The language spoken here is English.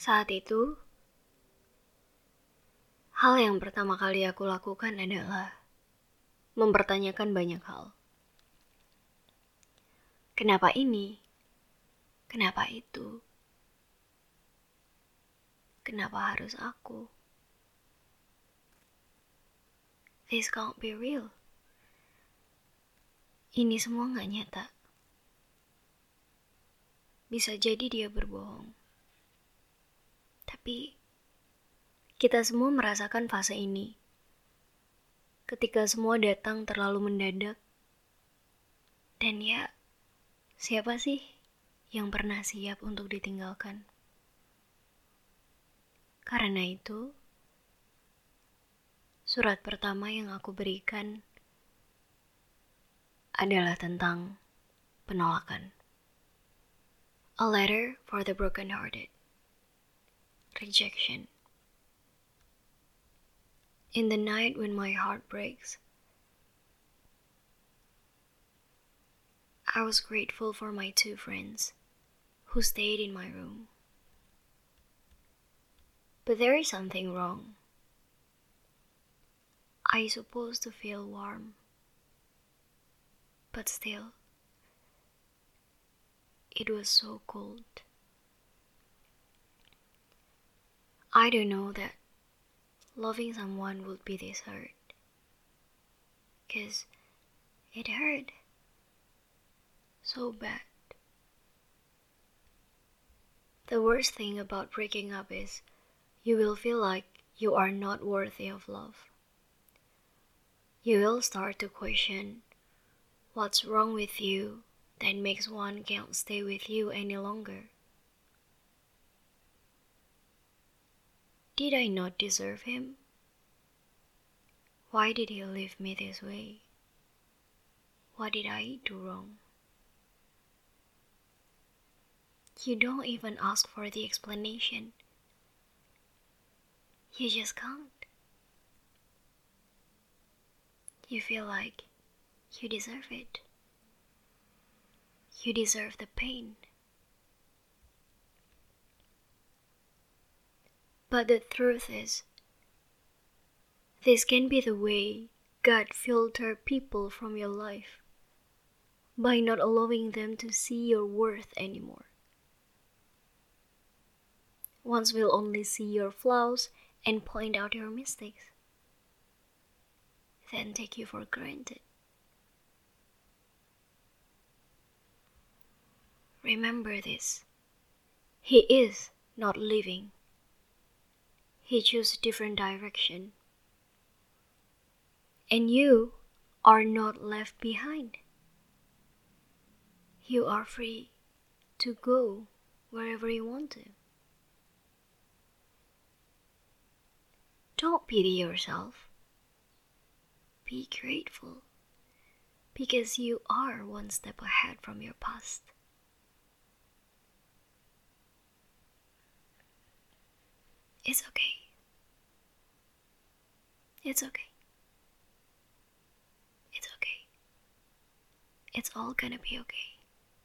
Saat itu, hal yang pertama kali aku lakukan adalah mempertanyakan banyak hal. Kenapa ini? Kenapa itu? Kenapa harus aku? This can't be real. Ini semua gak nyata. Bisa jadi dia berbohong. Tapi kita semua merasakan fase ini. Ketika semua datang terlalu mendadak. Dan ya, siapa sih yang pernah siap untuk ditinggalkan? Karena itu, surat pertama yang aku berikan adalah tentang penolakan. A letter for the broken-hearted. Rejection. In the night when my heart breaks, I was grateful for my two friends who stayed in my room. But there is something wrong. I supposed to feel warm, but still, it was so cold. I don't know that loving someone would be this hard. Cause it hurt so bad. The worst thing about breaking up is you will feel like you are not worthy of love. You will start to question what's wrong with you that makes one can't stay with you any longer. Did I not deserve him? Why did he leave me this way? What did I do wrong? You don't even ask for the explanation. You just can't. You feel like you deserve it. You deserve the pain. But the truth is, this can be the way God filter people from your life by not allowing them to see your worth anymore. Once will only see your flaws and point out your mistakes, then take you for granted. Remember this. He is not living. He chose a different direction. And you are not left behind. You are free to go wherever you want to. Don't pity yourself. Be grateful because you are one step ahead from your past. It's okay. It's okay. It's okay. It's all gonna be okay.